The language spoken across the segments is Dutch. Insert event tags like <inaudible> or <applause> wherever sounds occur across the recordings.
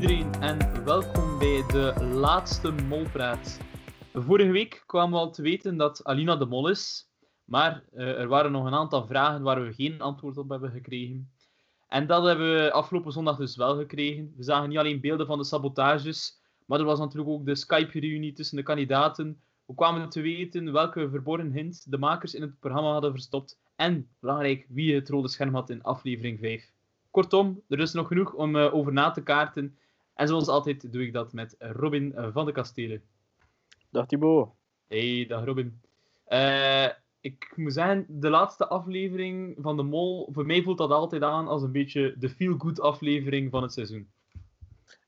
Iedereen en welkom bij de laatste Molpraat. Vorige week kwamen we al te weten dat Alina de Mol is, maar uh, er waren nog een aantal vragen waar we geen antwoord op hebben gekregen. En dat hebben we afgelopen zondag dus wel gekregen. We zagen niet alleen beelden van de sabotages, maar er was natuurlijk ook de Skype-reunie tussen de kandidaten. We kwamen te weten welke verborgen hints de makers in het programma hadden verstopt. En, belangrijk, wie het rode scherm had in aflevering 5. Kortom, er is nog genoeg om uh, over na te kaarten. En zoals altijd doe ik dat met Robin van de Kastelen. Dag Thibaut. Hey, dag Robin. Uh, ik moet zeggen, de laatste aflevering van De Mol, voor mij voelt dat altijd aan als een beetje de feel-good aflevering van het seizoen.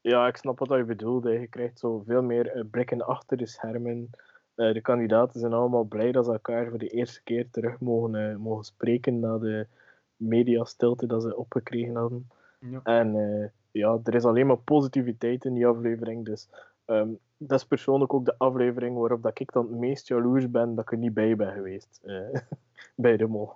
Ja, ik snap wat je bedoelt. Je krijgt zo veel meer uh, blikken achter de schermen. Uh, de kandidaten zijn allemaal blij dat ze elkaar voor de eerste keer terug mogen, uh, mogen spreken na de mediastilte dat ze opgekregen hadden. Ja. En ja, er is alleen maar positiviteit in die aflevering. Dus um, dat is persoonlijk ook de aflevering waarop dat ik dan het meest jaloers ben dat ik er niet bij ben geweest. Uh, <laughs> bij de mol.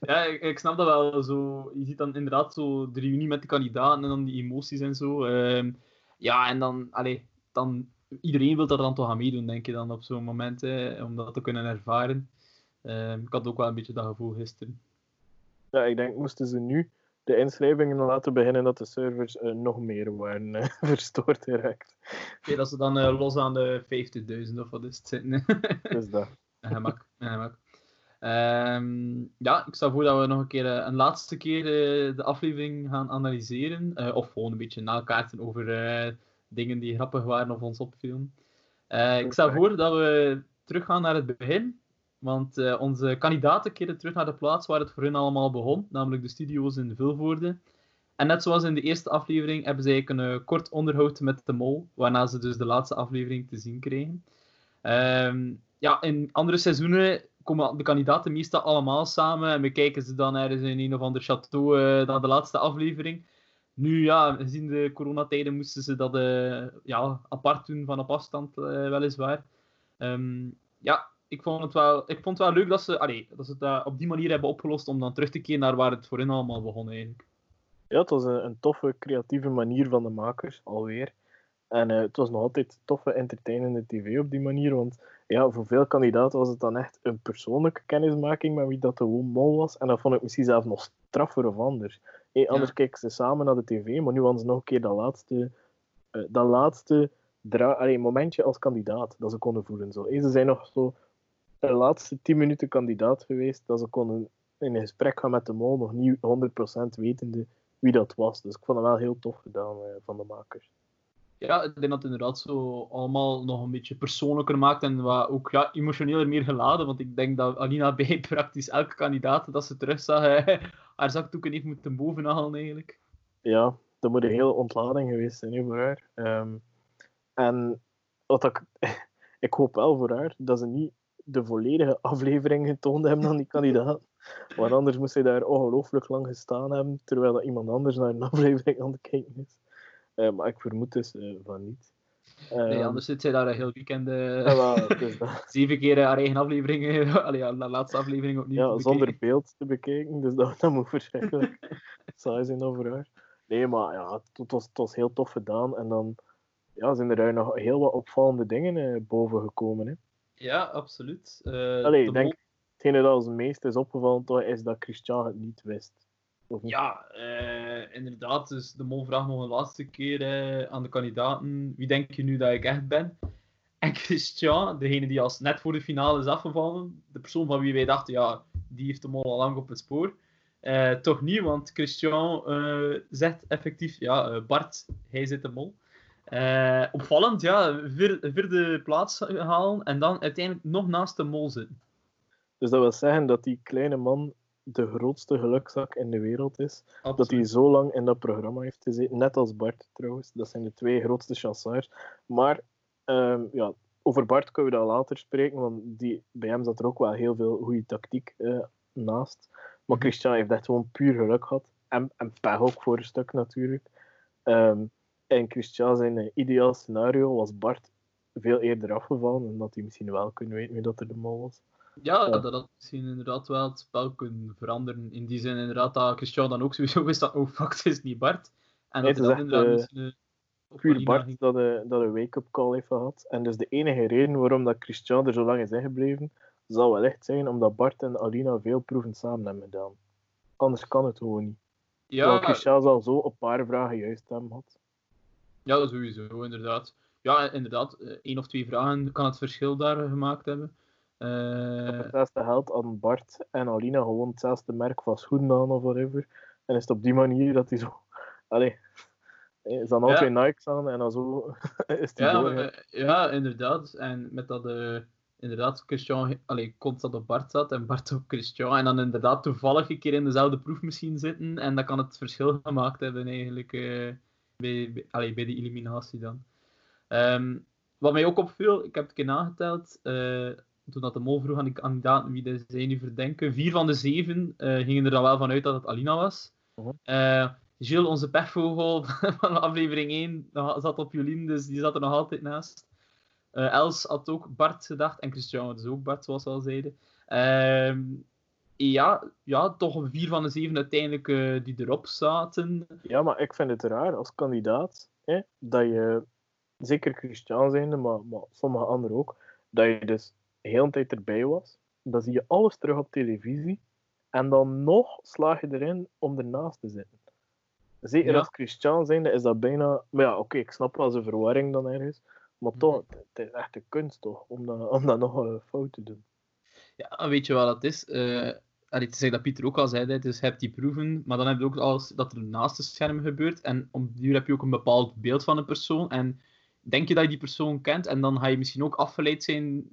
ja, ik, ik, snap dat wel. Zo, je ziet dan inderdaad zo de reunie met de kandidaten en dan die emoties en zo. Uh, ja, en dan, allee, dan, iedereen wil dat dan toch aan meedoen, denk je dan op zo'n moment, hè, om dat te kunnen ervaren. Uh, ik had ook wel een beetje dat gevoel gisteren. Ja, ik denk, moesten ze nu de inschrijvingen laten beginnen dat de servers uh, nog meer waren uh, <laughs> verstoord direct. Oké, dat ze dan uh, los aan de 50.000 of wat is het zitten. is <laughs> dat. <laughs> Gemak, gemak. Um, ja, ik stel voor dat we nog een keer een laatste keer de aflevering gaan analyseren. of gewoon een beetje nakaarten over dingen die grappig waren of ons opvielen. ik stel voor dat we teruggaan naar het begin. Want uh, onze kandidaten keren terug naar de plaats waar het voor hun allemaal begon, namelijk de studio's in Vilvoorde. En net zoals in de eerste aflevering hebben zij een uh, kort onderhoud met de mol, waarna ze dus de laatste aflevering te zien kregen. Um, ja, in andere seizoenen komen de kandidaten meestal allemaal samen en bekijken ze dan ergens in een of ander château uh, naar de laatste aflevering. Nu, ja, gezien de coronatijden moesten ze dat ja, apart doen, van op afstand weliswaar. Um, ja, ik vond het wel, ik vond het wel leuk dat ze, allee, dat ze het uh, op die manier hebben opgelost om dan terug te keren naar waar het voor hen allemaal begon eigenlijk. Ja, het was een, een toffe, creatieve manier van de makers, alweer. En uh, het was nog altijd toffe, entertainende tv op die manier, want ja, voor veel kandidaten was het dan echt een persoonlijke kennismaking met wie dat de mol was. En dat vond ik misschien zelfs nog straffer of anders. Hey, anders kijken ze samen naar de tv, maar nu hadden ze nog een keer dat laatste, uh, dat laatste dra allee, momentje als kandidaat dat ze konden voelen. Zo. Hey, ze zijn nog zo de laatste 10 minuten kandidaat geweest, dat ze konden in een gesprek gaan met de mol, nog niet 100% wetende wie dat was. Dus ik vond het wel heel tof gedaan uh, van de makers. Ja, ik denk dat het inderdaad zo allemaal nog een beetje persoonlijker maakt en wat ook ja, emotioneler meer geladen. Want ik denk dat Alina bij <laughs> praktisch elke kandidaat dat ze terugzag, uh, haar zakdoeken heeft moeten bovenhalen eigenlijk. Ja, dat moet een hele ontlading geweest zijn voor haar. Um, en wat ik, <laughs> ik hoop wel voor haar dat ze niet de volledige aflevering getoond hebben aan die kandidaat. Want anders moest hij daar ongelooflijk lang gestaan hebben, terwijl dat iemand anders naar een aflevering aan het kijken is. Uh, maar ik vermoed dus uh, van niet. nee, anders zit zij daar een heel weekend uh, <laughs> zeven keer haar eigen aflevering, <laughs> allee, ja, de laatste aflevering opnieuw Ja, zonder beeld te bekijken, dus dat, dat moet verschrikkelijk <laughs> saai zijn over haar. Nee, maar ja, het, was, het was heel tof gedaan en dan ja, zijn er nog heel wat opvallende dingen boven gekomen. Hè. Ja, absoluut. Uh, Allee, ik denk, hetgene dat als het meest is opgevallen toch, is dat Christian het niet wist. Ja, uh, inderdaad. Dus de mol vraagt nog een laatste keer uh, aan de kandidaten: wie denk je nu dat ik echt ben? <laughs> En Christian, degene die als net voor de finale is afgevallen, de persoon van wie wij dachten, ja, die heeft de mol al lang op het spoor. Uh, toch niet, want Christian zegt effectief, ja, Bart, hij zit de mol. Uh, opvallend, ja, vier, vierde plaats halen en dan uiteindelijk nog naast de mol zitten. Dus dat wil zeggen dat die kleine man de grootste gelukzak in de wereld is. Dat hij zo lang in dat programma heeft gezeten. Net als Bart trouwens. Dat zijn de twee grootste chasseurs. Maar um, ja, over Bart kunnen we dat later spreken, want die, bij hem zat er ook wel heel veel goede tactiek uh, naast. Maar mhm. Christian heeft echt gewoon puur geluk gehad. En, en pech ook voor een stuk natuurlijk. Um, en Christian zijn uh, ideaal scenario was Bart veel eerder afgevallen en dat hij misschien wel kunnen weten wie dat er de mol was. Ja, dat had misschien inderdaad wel het spel kunnen veranderen. In die zin inderdaad dat Christian dan ook sowieso wist dat, oh fuck, het is niet Bart. En Nee, dat het hij dan inderdaad eh, misschien, eh, Bart ging. dat dat een wake-up call heeft gehad. En dus de enige reden waarom dat Christian er zo lang is ingebleven, zal wel echt zijn omdat Bart en Alina veel proeven samen hebben gedaan. Anders kan het gewoon niet. Terwijl Ja, Christian zal zo een paar vragen juist hebben gehad. Ja, sowieso, inderdaad. Ja, inderdaad. eh, één of twee vragen kan het verschil daar gemaakt hebben. Eh, hetzelfde geld hadden Bart en Alina gewoon hetzelfde merk van schoenen aan of whatever. En is het op die manier dat hij zo... Allee, is dan altijd Nikes aan en dan zo <laughs> is hij ja, maar, eh, ja, inderdaad. En met dat eh, inderdaad Christian allee, constant op Bart zat en Bart op Christian. En dan inderdaad toevallig een keer in dezelfde proef misschien zitten. En dat kan het verschil gemaakt hebben eigenlijk eh, bij, bij, allee, bij die eliminatie dan. Ehm, wat mij ook opviel, ik heb het een keer nageteld. eh, toen dat de mol vroeg aan die kandidaten wie de zij nu verdenken. Vier van de zeven eh, gingen er dan wel vanuit dat het Alina was. Eh, Gilles, onze pechvogel <laughs> van aflevering 1, nog- zat op Jolien, dus die zat er nog altijd naast. Els had ook Bart gedacht, en Christian had dus ook Bart, zoals we al zeiden. Ja, ja, toch vier van de zeven uiteindelijk eh, die erop zaten. Ja, maar ik vind het raar als kandidaat hè, dat je, zeker Christian zijnde, maar, maar sommige anderen ook, dat je dus de hele tijd erbij was. Dan zie je alles terug op televisie en dan nog slaag je erin om ernaast te zitten. Zeker Ja. als Christian zijnde is dat bijna... Maar ja, oké, ik snap wel zijn verwarring dan ergens. Maar toch, het, is echt een kunst toch, om dat, om dat nog een fout te doen. Ja, weet je wat het is? Eh allee, zeggen dat Pieter ook al zei, dus je hebt die proeven, maar dan heb je ook alles dat er naast het scherm gebeurt. En op die heb je ook een bepaald beeld van een persoon. En denk je dat je die persoon kent, en dan ga je misschien ook afgeleid zijn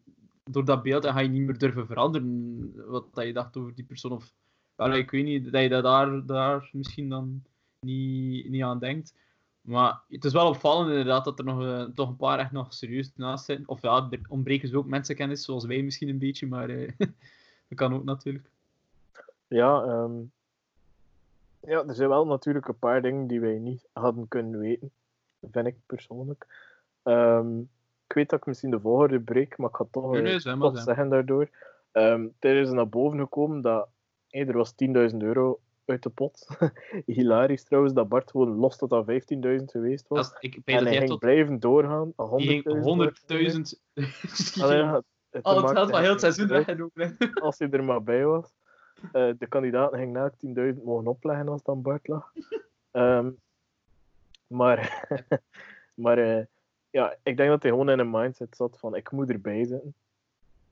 door dat beeld en ga je niet meer durven veranderen wat dat je dacht over die persoon. Of, allee, ik weet niet, dat je dat daar, daar misschien dan niet, niet aan denkt. Maar het is wel opvallend inderdaad dat er nog, eh, toch een paar echt nog serieus naast zijn. Of ja, er ontbreken ze ook mensenkennis, zoals wij misschien een beetje, maar eh, <laughs> dat kan ook natuurlijk. Ja, ehm, ja, er zijn wel natuurlijk een paar dingen die wij niet hadden kunnen weten, vind ik persoonlijk. Ehm, ik weet dat ik misschien de volgende breek, maar ik ga toch, Nee, eh, zeg. zeggen daardoor. Ehm er is naar boven gekomen dat hey, er was 10.000 euro uit de pot. <laughs> Hilarisch trouwens, dat Bart gewoon los tot aan 15.000 geweest was. Als, ik en hij ging tot blijven doorgaan. aan die 100.000 ging 100.000 Allee, ja, het al het geld van heel het seizoen weg als hij er maar bij was. Eh, de kandidaten gingen elk 10.000 mogen opleggen als dan Bart lag. <laughs> Ehm, maar <laughs> maar eh, ja, ik denk dat hij gewoon in een mindset zat van ik moet erbij zitten.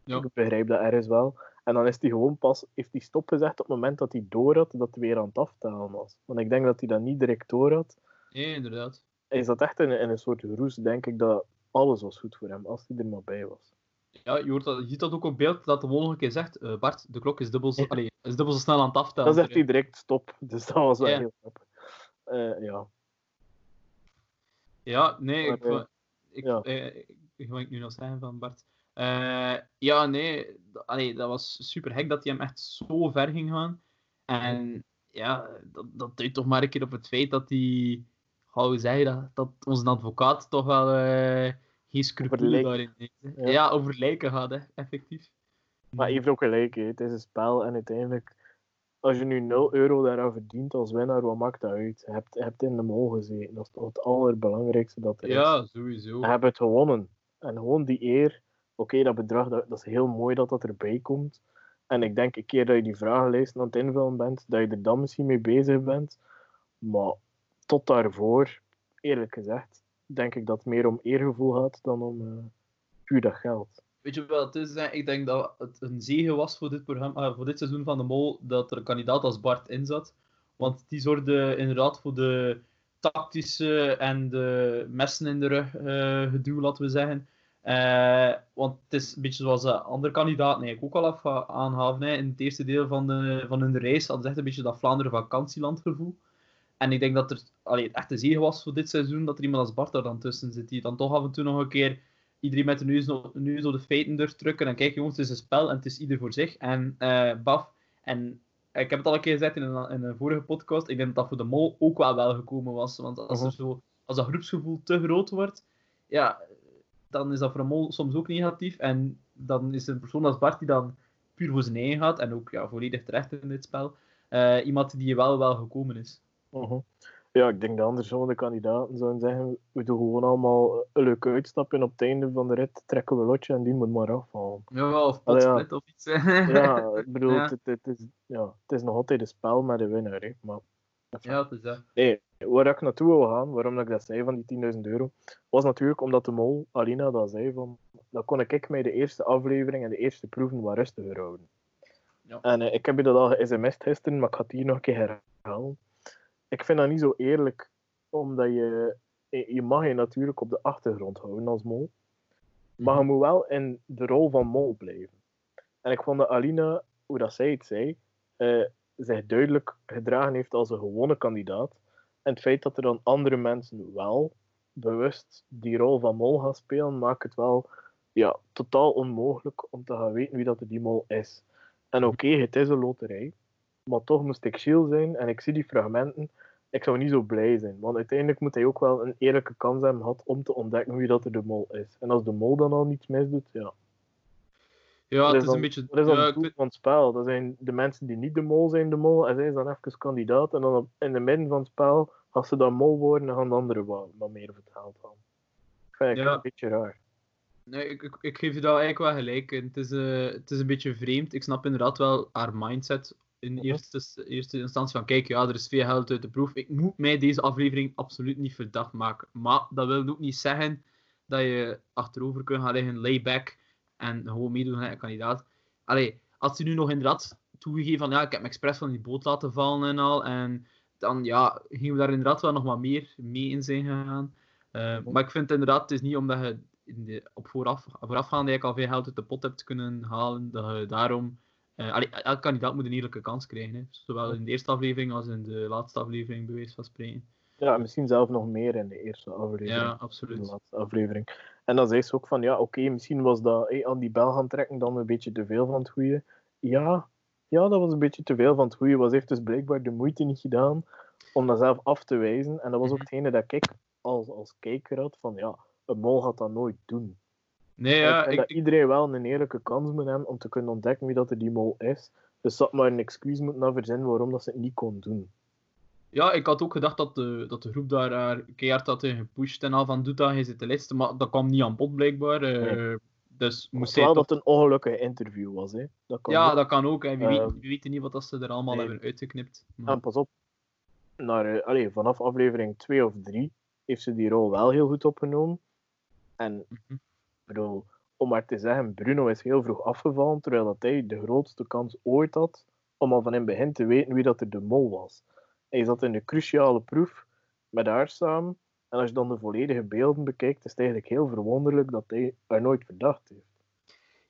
Ja. Ik begrijp dat ergens wel. En dan is hij gewoon pas, heeft hij stopgezegd op het moment dat hij door had dat hij weer aan het aftalen was. Want ik denk dat hij dat niet direct door had. Nee, inderdaad. Hij zat echt in, een- in een soort roes, denk ik, dat alles was goed voor hem, als hij er maar bij was. Ja, je, hoort dat, je ziet dat ook op beeld, dat de mol nog een keer zegt, eh, Bart, de klok is dubbel, zo, is dubbel zo snel aan het aftellen. Dan zegt hij direct stop, dus dat was wel Ja. heel grappig. Eh, ja. Ja, nee, ik, Maar, eh, ik, ja. ik, wil ik nu nog zeggen van Bart. Ja, nee, allee, dat was super hek dat hij hem echt zo ver ging gaan. En ja, dat, dat duidt toch maar een keer op het feit dat hij, hoe zei dat, dat onze advocaat toch wel geen scrupule lijken. daarin heeft. hè. Ja. Ja. over lijken gaat, hè, effectief. Maar heeft ook gelijk, hè. het is een spel en uiteindelijk, als je nu 0 euro daaraan verdient als winnaar, wat maakt dat uit? Je hebt, je hebt in de mol gezeten, dat is toch het allerbelangrijkste dat er is. Ja, sowieso. Je hebt het gewonnen. En gewoon die eer, oké, dat bedrag, dat, dat is heel mooi dat dat erbij komt. En ik denk een keer dat je die vragenlijst aan het invullen bent, dat je er dan misschien mee bezig bent. Maar tot daarvoor, eerlijk gezegd, denk ik dat het meer om eergevoel gaat dan om eh, puur dat geld. Weet je wat het is? Ik denk dat het een zegen was voor dit, programma, eh, voor dit seizoen van de Mol dat er een kandidaat als Bart in zat. Want die zorgde inderdaad voor de tactische en de messen in de rug eh, geduw, laten we zeggen. Want het is een beetje zoals de andere kandidaten eigenlijk ook al af aanhaven. In het eerste deel van, de, van hun reis hadden ze echt een beetje dat Vlaanderen vakantieland gevoel. En ik denk dat er allee, het echt een zegen was voor dit seizoen dat er iemand als Bart er dan tussen zit. Die dan toch af en toe nog een keer iedereen met de neus, neus op de feiten durft drukken. En kijk jongens, het is een spel en het is ieder voor zich. En eh, baf. En ik heb het al een keer gezegd in een, in een vorige podcast. Ik denk dat dat voor de mol ook wel wel gekomen was. Want als, er Mhm. zo, als dat groepsgevoel te groot wordt, ja, dan is dat voor een mol soms ook negatief. En dan is een persoon als Bart die dan puur voor zijn eigen gaat. En ook ja, volledig terecht in dit spel. eh, iemand die wel wel gekomen is. Mhm. Ja, ik denk dat andersom de kandidaten zouden zeggen, we doen gewoon allemaal een leuke uitstappen op het einde van de rit trekken we lotje en die moet maar afvallen. Ja, of Allee, ja. potsplit of iets. Ja, ik bedoel, <laughs> Ja. Het, het, is, ja, het is nog altijd een spel met de winnaar. Hè. Maar, ja, het is dat. Nee, waar ik naartoe wil gaan, waarom dat ik dat zei van die 10.000 euro, was natuurlijk omdat de mol, Alina, dat zei van, dan kon ik mij de eerste aflevering en de eerste proeven wat rustiger houden. Ja. En eh, ik heb je dat al ge-sms'd gisteren, maar ik ga het hier nog een keer herhalen. Ik vind dat niet zo eerlijk, omdat je, je je mag je natuurlijk op de achtergrond houden als mol, maar je moet wel in de rol van mol blijven. En ik vond dat Alina, hoe dat zij het zei, eh, zich duidelijk gedragen heeft als een gewone kandidaat. En het feit dat er dan andere mensen wel bewust die rol van mol gaan spelen, maakt het wel ja, totaal onmogelijk om te gaan weten wie dat die mol is. En oké, het is een loterij, maar toch moest ik Gilles zijn en ik zie die fragmenten. Ik zou niet zo blij zijn, want uiteindelijk moet hij ook wel een eerlijke kans hebben gehad om te ontdekken wie dat er de mol is. En als de mol dan al niets misdoet, ja, Ja, het is dan- een beetje... wat is dan ja, het ik van het spel? Dat zijn de mensen die niet de mol zijn, de mol. En zij is dan even kandidaat. En dan op, in de midden van het spel, als ze dan mol worden, dan gaan de anderen wat, wat meer vertaald gaan. Ik vind het Ja. een beetje raar. Nee, ik, ik, ik geef je daar eigenlijk wel gelijk in. Het is, eh, het is een beetje vreemd. Ik snap inderdaad wel haar mindset in eerste, eerste instantie van kijk, ja, er is veel geld uit de proef. Ik moet mij deze aflevering absoluut niet verdacht maken. Maar dat wil ook niet zeggen dat je achterover kunt gaan liggen, layback en gewoon meedoen aan een kandidaat. Allee, als hij nu nog inderdaad toegegeven van ja, ik heb me expres van die boot laten vallen en al. En dan ja, gingen we daar inderdaad wel nog wat meer mee in zijn gegaan. Eh, maar ik vind inderdaad, het is niet omdat je in de, op vooraf, voorafgaande al veel geld uit de pot hebt kunnen halen, dat je daarom... eh allee, elke kandidaat moet een eerlijke kans krijgen. Hè. Zowel in de eerste aflevering als in de laatste aflevering, bij wijze van spreken. Ja, misschien zelf nog meer in de eerste aflevering. Ja, in de absoluut. laatste aflevering. En dan zei ze ook van, ja, oké, misschien was dat hey, aan die bel gaan trekken dan een beetje te veel van het goede. Ja, ja, dat was een beetje te veel van het goede. Was heeft dus blijkbaar de moeite niet gedaan om dat zelf af te wijzen. En dat was ook Mhm. hetgene dat ik als, als kijker had, van ja, een mol gaat dat nooit doen. Nee, ik ja, ik, dat iedereen wel een eerlijke kans moet hebben om te kunnen ontdekken wie dat er die mol is. Dus dat maar een excuus moeten naar verzinnen waarom dat ze het niet kon doen. ja, ik had ook gedacht dat de, dat de groep daar haar keihard had gepusht en al van doet dat, hij zit de laatste, maar dat kwam niet aan bod blijkbaar. eh, Nee. Dus moest toch... dat een ongelukkige interview was. Hè. Dat kan Ja, ook. dat kan ook. Hè. Wie, Eh, weet, wie weet niet wat dat ze er allemaal nee. hebben uitgeknipt. Maar- En pas op, naar, eh, allee, vanaf aflevering 2 of 3 heeft ze die rol wel heel goed opgenomen. En Mhm. Om maar te zeggen, Bruno is heel vroeg afgevallen, terwijl dat hij de grootste kans ooit had om al van in het begin te weten wie dat er de mol was. Hij zat in de cruciale proef met haar samen. En als je dan de volledige beelden bekijkt, is het eigenlijk heel verwonderlijk dat hij haar nooit verdacht heeft.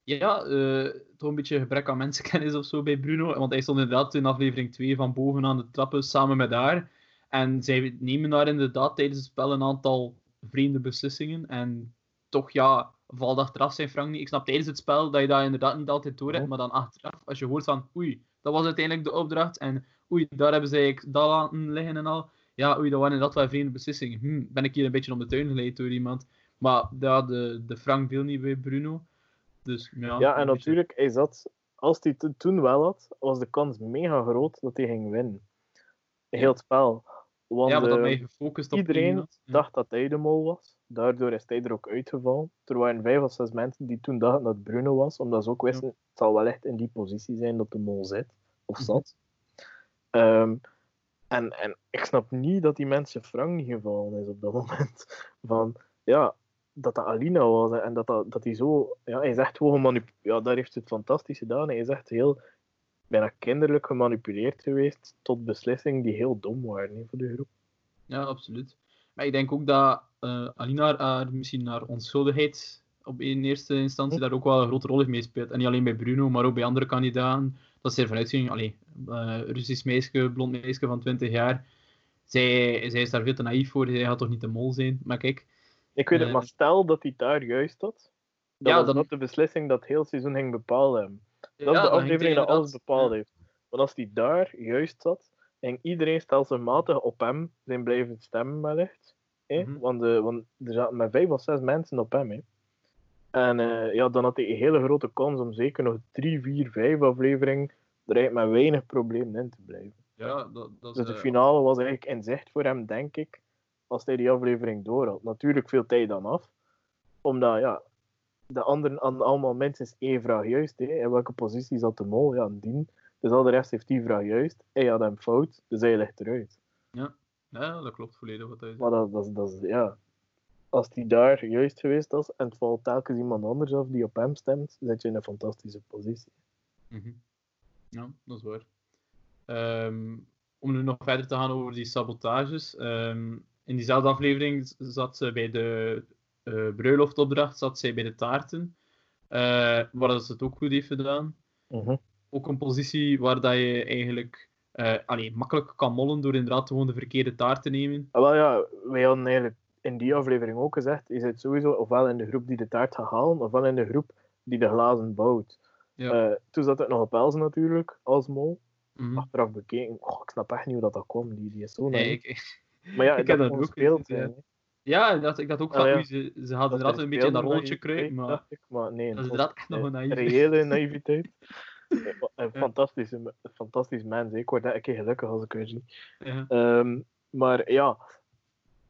Ja, eh, toch een beetje gebrek aan mensenkennis of zo bij Bruno. Want hij stond inderdaad in aflevering 2 van boven aan de trappen samen met haar. En zij nemen daar inderdaad tijdens het spel een aantal vreemde beslissingen. En toch, ja, valt achteraf zijn Frank niet. Ik snap tijdens het spel dat je dat inderdaad niet altijd door hebt. Mhm. Maar dan achteraf, als je hoort van, oei, dat was uiteindelijk de opdracht. En oei, daar hebben ze eigenlijk dat laten liggen en al. Ja, oei, dat waren inderdaad wel vreemde beslissingen. Hm, ben ik hier een beetje om de tuin geleid door iemand. Maar ja, de, de Frank viel niet bij Bruno. Dus, ja, Ja, en natuurlijk, hij zat, als hij toen wel had, was de kans mega groot dat hij ging winnen. Heel het spel. Want ja, dat eh, mij gefocust op iedereen. Ja. dacht dat hij de mol was. Daardoor is hij er ook uitgevallen. Er waren vijf of zes mensen die toen dachten dat Bruno was, omdat ze ook wisten, het zal wel echt in die positie zijn dat de mol zit. Of Mhm. zat. Ehm, en, en ik snap niet dat die mensen Frank niet gevallen is op dat <laughs> moment. Van, ja, dat dat Alina was en dat, dat, dat hij zo... Ja, hij echt gewoon. Ja, daar heeft hij het fantastisch gedaan. Hij is echt heel, bijna kinderlijk gemanipuleerd geweest tot beslissingen die heel dom waren voor de groep. Ja, absoluut. Maar ik denk ook dat eh, Alina haar- misschien haar onschuldigheid op in eerste instantie daar ook wel een grote rol heeft meespeelt. En niet alleen bij Bruno, maar ook bij andere kandidaten. Dat ze ervan uitgingen, allee, eh, Russisch meisje, blond meisje van 20 jaar. Zij, zij is daar veel te naïef voor, zij gaat toch niet de mol zijn. Maar kijk, Ik weet het, Eh, maar stel dat hij daar juist had. Dan Ja, was dan- dat de beslissing dat het heel seizoen ging bepalen. Dat is de aflevering dat alles bepaald heeft. Want als hij daar juist zat, ging iedereen stelselmatig op hem zijn blijven stemmen wellicht. Mhm. want, eh, want er zaten maar vijf of zes mensen op hem. En eh, ja, dan had hij een hele grote kans om zeker nog drie, vier, vijf afleveringen er met weinig problemen in te blijven. Ja, dat, dat Dus de eh, finale was eigenlijk in zicht voor hem, denk ik, als hij die aflevering door had. Natuurlijk viel hij dan af, omdat ja, de anderen hadden allemaal minstens één vraag juist. Hè. In welke positie zat de mol? Ja, dien. Dus al de rest heeft die vraag juist. Hij had hem fout, dus hij ligt eruit. Ja, dat klopt volledig wat hij zegt. Maar dat, dat, is- dat is, ja... Als die daar juist geweest was en het valt telkens iemand anders af die op hem stemt, zit je in een fantastische positie. Mhm. Ja, dat is waar. Ehm, om nu nog verder te gaan over die sabotages. ehm, in diezelfde aflevering zat ze bij de bruiloftopdracht, zat zij bij de taarten. eh, waar dat ze het ook goed heeft gedaan. Mhm. Ook een positie waar dat je eigenlijk eh, allee, makkelijk kan mollen door inderdaad gewoon de verkeerde taart te nemen. Ah, wel ja, wij hadden eigenlijk in die aflevering ook gezegd, je zit sowieso ofwel in de groep die de taart gaat halen, ofwel in de groep die de glazen bouwt. Ja. Eh, toen zat het nog op Els natuurlijk, als mol. Mhm. Achteraf bekeken, oh, ik snap echt niet hoe dat, dat kwam, die, die is zo Nee, ik- Maar ja, <laughs> ik heb dat ook gespeeld. Ja. ik dacht ook Ah, van, ja. oei, ze, ze hadden Dat inderdaad er een beetje in dat rolletje naïviteit, kruipen, maar ik, maar nee, dat is inderdaad echt nog eh, een naïef. reële naïviteit. <laughs> Een fantastische, een fantastisch mens. Ik word echt een keer gelukkig als ik weer zie. Ja. Ehm, maar ja,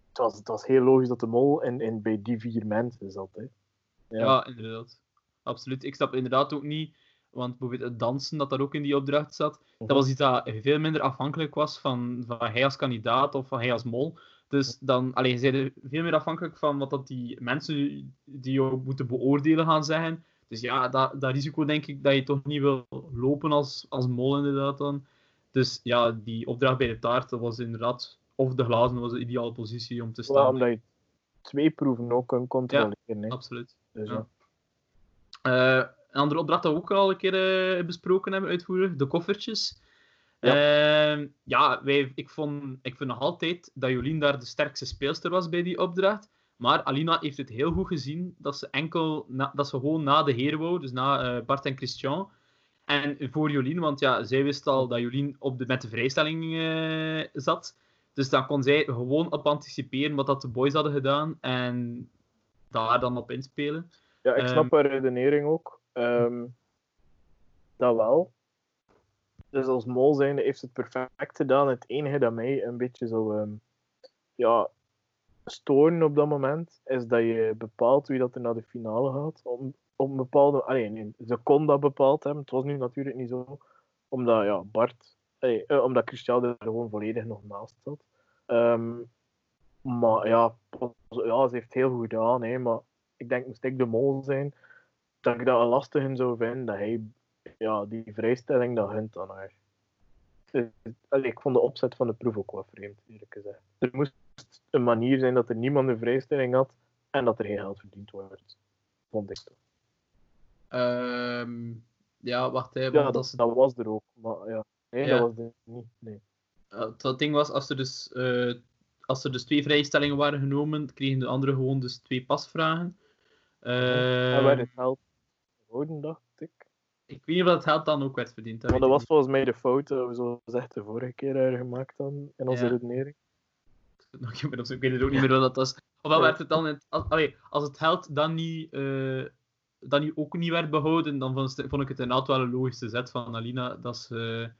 het was, het was heel logisch dat de mol in, in, bij die vier mensen zat. Hè. Ja. inderdaad. Absoluut. Ik snap inderdaad ook niet, want bijvoorbeeld het dansen dat daar ook in die opdracht zat, Mhm. dat was iets dat veel minder afhankelijk was van, van hij als kandidaat of van hij als mol. Dus dan, alleen, zij zijn veel meer afhankelijk van wat dat die mensen die jou moeten beoordelen gaan zeggen. Dus ja, dat, dat risico denk ik dat je toch niet wil lopen als, als mol inderdaad dan. Dus ja, die opdracht bij de taart, dat was inderdaad, of de glazen was de ideale positie om te staan. omdat je twee proeven ook kunt controleren. hè. Absoluut. Dus, ja. ja. Eh, een andere opdracht dat we ook al een keer eh, besproken hebben, uitvoeren, de koffertjes. Ja. Ja, ja wij, ik, vond, ik vind nog altijd dat Jolien daar de sterkste speelster was bij die opdracht. Maar Alina heeft het heel goed gezien dat ze enkel na- dat ze gewoon na de heren wou, dus na eh, Bart en Christian. En voor Jolien, want ja, zij wist al dat Jolien op de, met de vrijstelling eh, zat. Dus dan kon zij gewoon op anticiperen wat dat de boys hadden gedaan en daar dan op inspelen. ja, ik snap Ehm, haar redenering ook. Ehm, dat wel. Dus als mol zijnde heeft het perfect gedaan. Het enige dat mij een beetje zo ehm, ja, storen op dat moment, is dat je bepaalt wie dat er naar de finale gaat. Om, op een bepaalde... Ze kon dat bepaald hebben. Het was nu natuurlijk niet zo. Omdat ja, Bart... allee, eh, omdat Christian er gewoon volledig nog naast zat. Ehm, maar ja, ja, ze heeft heel goed gedaan. Hè, maar ik denk, moest ik de mol zijn, dat ik dat een lastige zou vinden dat hij ja, die vrijstelling dat hunt aan haar. Allee, ik vond de opzet van de proef ook wel vreemd, eerlijk gezegd. Er moest een manier zijn dat er niemand een vrijstelling had en dat er geen geld verdiend wordt. Vond ik toch. Ehm, ja, wacht even. Ja, dat, dat was er ook. Maar ja, nee, Ja. dat was er niet. Nee. het ding was, als er, dus, eh, als er dus twee vrijstellingen waren genomen, kregen de anderen gewoon dus twee pasvragen. en Ehm, werd het geld gehouden, dacht ik. weet niet of dat geld dan ook werd verdiend. Maar weet dat was volgens mij de fout dat we zo gezegd de vorige keer gemaakt dan, in onze Ja. redenering. <laughs> Ik weet het ook niet meer wat dat was. Ofwel werd het dan... als, allee, als het geld dan niet, eh, dan niet, ook niet werd behouden, dan vond, vond ik het inderdaad wel een logische zet van Alina dat ze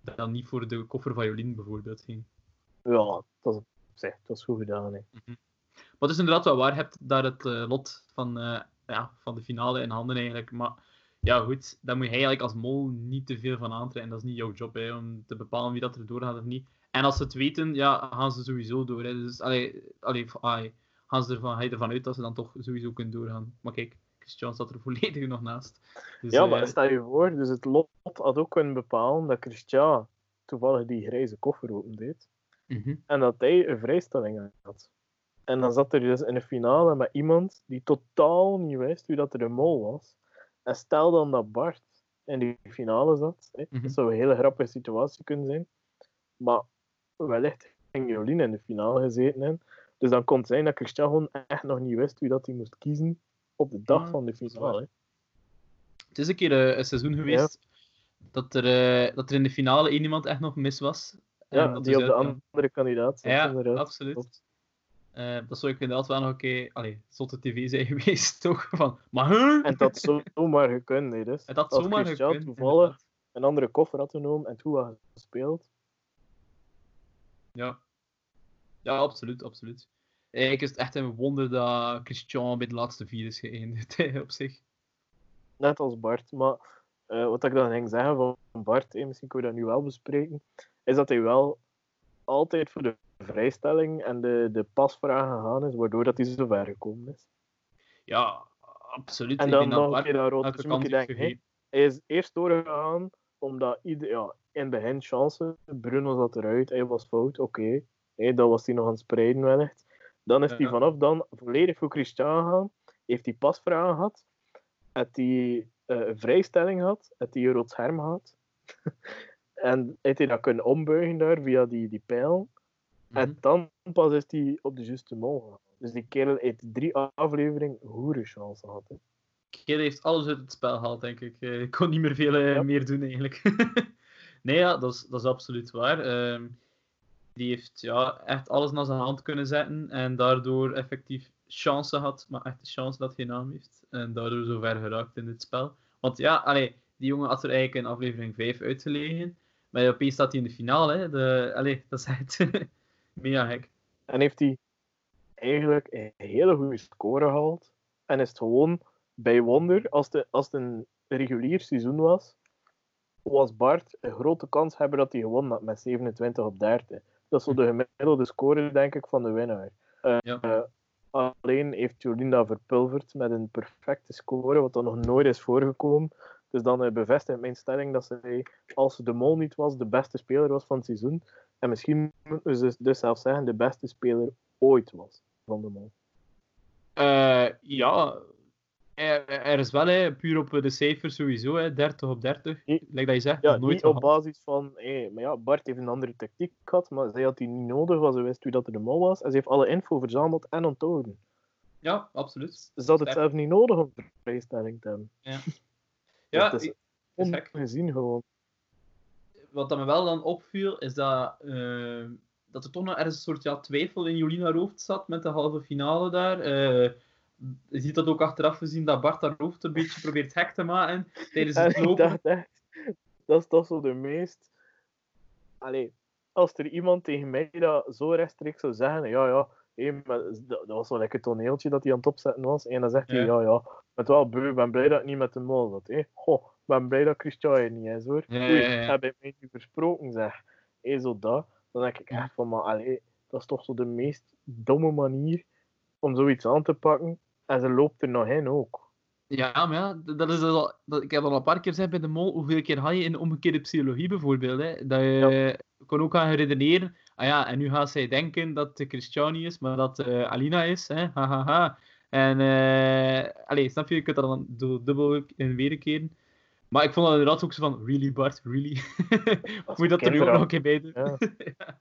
dat dan niet voor de koffer van Jolien bijvoorbeeld ging. Ja, dat was op zich, dat was goed gedaan. Hè. Maar het is inderdaad wel waar, je hebt daar het eh, lot van, eh, ja, van de finale in handen eigenlijk. Maar ja, goed, daar moet je eigenlijk als mol niet te veel van aantrekken. Dat is niet jouw job, hè, om te bepalen wie dat er doorgaat of niet. En als ze het weten, ja, gaan ze sowieso door. Hè. Dus allee, allee, allee, gaan ze ervan, ga je ervan uit dat ze dan toch sowieso kunnen doorgaan. Maar kijk, Christian staat er <laughs> volledig nog naast. Dus, Ja, eh, maar stel je voor, dus het lot had ook kunnen bepalen dat Christian toevallig die grijze koffer opendeed mhm. en dat hij een vrijstelling had. En dan zat er dus in de finale met iemand die totaal niet wist wie dat er de mol was. En stel dan dat Bart in die finale zat. Hè. Mhm. Dat zou een hele grappige situatie kunnen zijn. Maar wellicht ging Jolien in de finale gezeten hebben. Dus dan kon het zijn dat Christian gewoon echt nog niet wist wie dat hij moest kiezen op de dag Ja, van de finale. Het is een keer eh, een seizoen geweest dat, er, eh, dat er in de finale één iemand echt nog mis was. En Ja, dat die dus op de andere kandidaat zat, Ja, inderdaad. absoluut. Eh, dat zou ik inderdaad wel nog een keer, allee, zotte tv zijn <laughs> geweest, toch? Van, maar huh? En dat had zomaar gekund, hè, dus. Het had Als zomaar Christian gekund, toevallig inderdaad. een andere koffer had genomen en toen had gespeeld, Ja. Ja, absoluut, absoluut. Eigenlijk is het echt een wonder dat Christian bij de laatste vier is geëindigd, <laughs> op zich. Net als Bart. Maar uh, wat ik dan ging zeggen van Bart, eh, misschien kunnen we dat nu wel bespreken, is dat hij wel altijd voor de vrijstelling en de, de pasvragen gegaan is, waardoor dat hij zo ver gekomen is. Ja, absoluut. En dan nog een keer. Dus moet je denken, hey, hij is eerst doorgegaan omdat ieder, ja, in het begin chance, Bruno zat eruit, hij was fout, oké. Okay. dat was hij nog aan het spreiden wellicht. Dan is hij vanaf dan volledig voor Christian gegaan, heeft hij pasvragen gehad, heeft hij uh, vrijstelling gehad, heeft hij een rood scherm gehad. <laughs> en heeft hij dat kunnen ombuigen daar via die, die pijl. En mhm. dan pas is hij op de juiste mol gegaan. Dus die kerel heeft drie afleveringen chance gehad. Hè. Kerel heeft alles uit het spel gehaald, denk ik. Eh, ik kon niet meer veel eh, meer doen, eigenlijk. <laughs> nee, ja, dat is, dat is absoluut waar. Ehm, die heeft ja, echt alles naar zijn hand kunnen zetten en daardoor effectief chance had, maar echt de chance dat geen naam heeft. En daardoor zo ver geraakt in dit spel. Want ja, allee, die jongen had er eigenlijk in aflevering 5 uitgelegen. Maar opeens staat hij in de finale. Hè. De, allee, dat is echt <laughs> gek. En heeft hij eigenlijk een hele goede score gehaald. En is het gewoon bij wonder, als, de, als het een regulier seizoen was, was Bart een grote kans hebben dat hij gewonnen had met 27 op 30. Dat is zo de gemiddelde score, denk ik, van de winnaar. Uh, ja. alleen heeft Jolinda verpulverd met een perfecte score, wat er nog nooit is voorgekomen. Dus dan uh, bevestigt mijn stelling dat zij, als ze de mol niet was, de beste speler was van het seizoen. En misschien moeten ze dus zelfs zeggen, de beste speler ooit was van de mol. Uh, ja, er, is wel, hè, puur op de cijfers sowieso, hè, 30 op 30. Nee, like dat je zegt, ja, nooit niet op basis van... Hey, maar ja, Bart heeft een andere tactiek gehad, maar zij had die niet nodig, want ze wist wie dat er de mol was. En ze heeft alle info verzameld en onthouden. Ja, absoluut. Ze had het zelf niet nodig om vrijstelling te hebben. Ja, <laughs> ja dat is ongezien gewoon. Wat dat me wel dan opviel, is dat, uh, dat er toch nog ergens een soort ja, twijfel in Jolina hoofd zat met de halve finale daar. Uh, je ziet dat ook achteraf gezien dat Bart haar hoofd een beetje probeert hek te maken tijdens het lopen. dat is toch zo de meest... Allee, als er iemand tegen mij dat zo rechtstreeks zou zeggen, ja, ja, dat, was wel lekker toneeltje dat hij aan het opzetten was. En dan zegt hij, ja, ja, met wel beu, ben blij dat ik niet met de mol zat. Goh, ben blij dat Christian niet is, hoor. Ja, Oei, heb ik mij niet versproken, zeg. Hey, zo dat. Dan denk ik echt van, maar allee, dat is toch zo de meest domme manier om zoiets aan te pakken. En ze loopt er nog in ook. Ja, maar ja, dat is al, dat, ik heb al een paar keer gezegd bij de mol, hoeveel keer ga je in omgekeerde psychologie bijvoorbeeld, hè? dat je kon ook gaan redeneren, ah ja, en nu gaat zij denken dat het Christiani is, maar dat uh, Alina is, hè, ha, ha, En, uh, allee, snap je, je kunt dat dan dubbel in weer keren. Maar ik vond dat inderdaad ook zo van, really Bart, really? <laughs> Moet je dat er nu ook nog een keer bij doen? <laughs> Ja.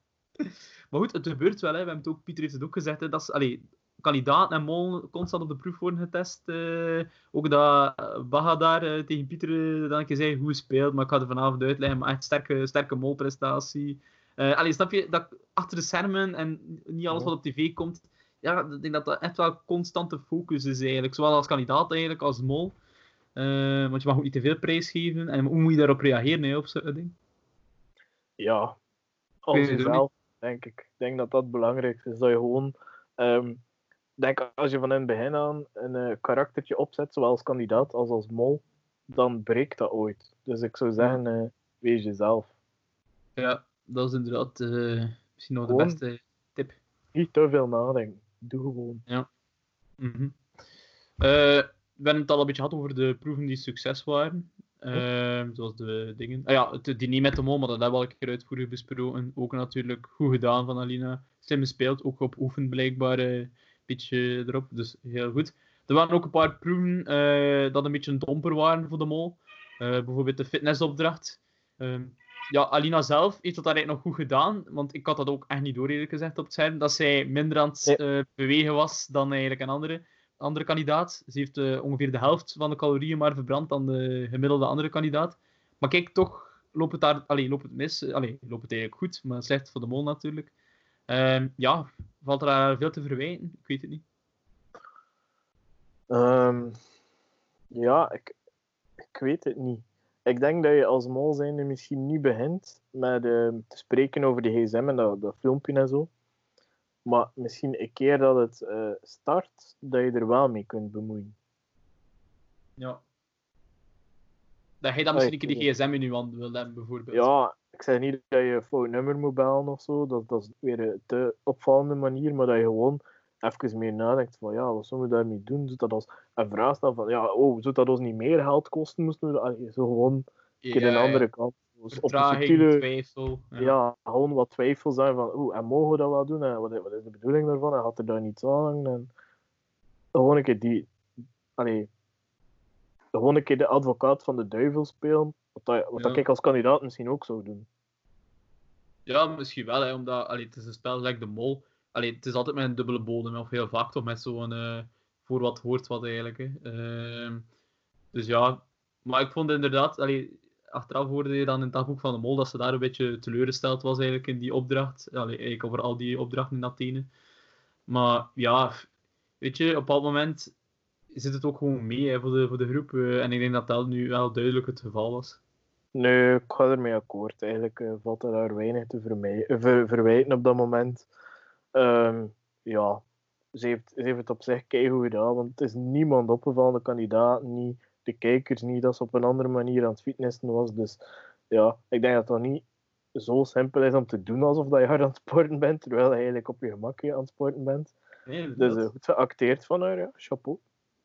Maar goed, het gebeurt wel, hè. we hebben het ook, Pieter heeft het ook gezegd, hè. dat is, allee, kandidaat en Mol constant op de proef worden getest. Uh, ook dat Baga daar uh, tegen Pieter uh, dan een keer zei hoe speelt, maar ik ga er vanavond uitleggen. Maar echt sterke, sterke molprestatie. Uh, allee, snap je, dat achter de schermen en niet alles wat op tv komt, ja, ik denk dat dat echt wel constante focus is eigenlijk. Zowel als kandidaat eigenlijk, als mol. Want je mag ook niet te veel prijs geven. En hoe moet je daarop reageren, hè, op zo'n ding? Ja, als jezelf, denk ik. Ik denk dat dat belangrijk is. Dat je gewoon... Um, denk als je van in het begin aan een uh, karaktertje opzet, zowel als kandidaat als als mol, dan breekt dat ooit. Dus ik zou zeggen, uh, wees jezelf. Ja, dat is inderdaad misschien nog de beste tip. Niet te veel nadenken. Doe gewoon. Ja. Mm -hmm. We hebben het al een beetje gehad over de proeven die succes waren. Uh, zoals de dingen. Ah ja, het diner met de mol, maar dat hebben we al een keer uitvoerig besproken. Ook natuurlijk goed gedaan van Alina. Slim gespeeld, ook op oefen blijkbaar beetje erop. Dus heel goed. Er waren ook een paar proeven uh, dat een beetje een domper waren voor de mol. Uh, bijvoorbeeld de fitnessopdracht. Uh, ja, Alina zelf heeft dat eigenlijk nog goed gedaan. Want ik had dat ook echt niet door, eerlijk gezegd, op het scherm. Dat zij minder aan het bewegen was dan eigenlijk een andere, andere kandidaat. Ze heeft ongeveer de helft van de calorieën maar verbrand dan de gemiddelde andere kandidaat. Maar kijk, toch loopt het, daar, allee, loopt het mis. Allee, loopt het eigenlijk goed, maar slecht voor de mol natuurlijk. Um, ja, valt er daar veel te verwijten? Ik weet het niet. Um, ja, ik, ik weet het niet. ik denk dat je als mol zijnde misschien niet begint met eh, te spreken over de gsm en dat, dat filmpje en zo. Maar misschien een keer dat het eh, start, dat je er wel mee kunt bemoeien. Ja. Dat jij dan misschien een keer die gsm in je hand wil hebben, bijvoorbeeld. Ja, ik zeg niet dat je een fout nummer moet bellen of zo. Dat, dat is weer een te opvallende manier. Maar dat je gewoon even meer nadenkt van ja, wat zullen we daarmee doen? Zodat dat als een vraag stellen van ja, oh, zou dat ons niet meer geld kosten? Moesten we dat zo gewoon een keer Ja, een ja. andere kant. Op de Vertraging, subtiele, twijfel. Ja. ja. gewoon wat twijfel zijn van oeh, en mogen we dat wel doen? En wat, wat is de bedoeling daarvan? En gaat er daar niets aan? En gewoon een keer die, allee, gewoon een keer de advocaat van de duivel spelen. Wat, dat, wat dat ik als kandidaat misschien ook zou doen. Ja, misschien wel, hè, omdat allee, het is een spel gelijk de mol. Allee, het is altijd met een dubbele bodem, of heel vaak toch met zo'n eh, voor wat hoort wat eigenlijk. Hè. Ehm, dus ja, maar ik vond inderdaad, allee, achteraf hoorde je dan in het dagboek van de mol dat ze daar een beetje teleurgesteld was eigenlijk in die opdracht. Allee, eigenlijk over al die opdrachten in Athene. Maar ja, weet je, op een bepaald moment zit het ook gewoon mee hè, voor, de, voor de groep. eh, en ik denk dat dat nu wel duidelijk het geval was. Nee, ik ga ermee akkoord. Eigenlijk eh, valt er daar weinig te eh, ver- verwijten op dat moment. Ehm, ja, ze heeft, ze heeft het op zich keigoed gedaan, want het is niemand opgevallen, de kandidaat niet, de kijkers niet, dat ze op een andere manier aan het fitnessen was. Dus ja, ik denk dat dat niet zo simpel is om te doen alsof dat je hard aan het sporten bent, terwijl je eigenlijk op je gemakje aan het sporten bent. Nee, Dus eh, goed geacteerd van haar, ja, chapeau.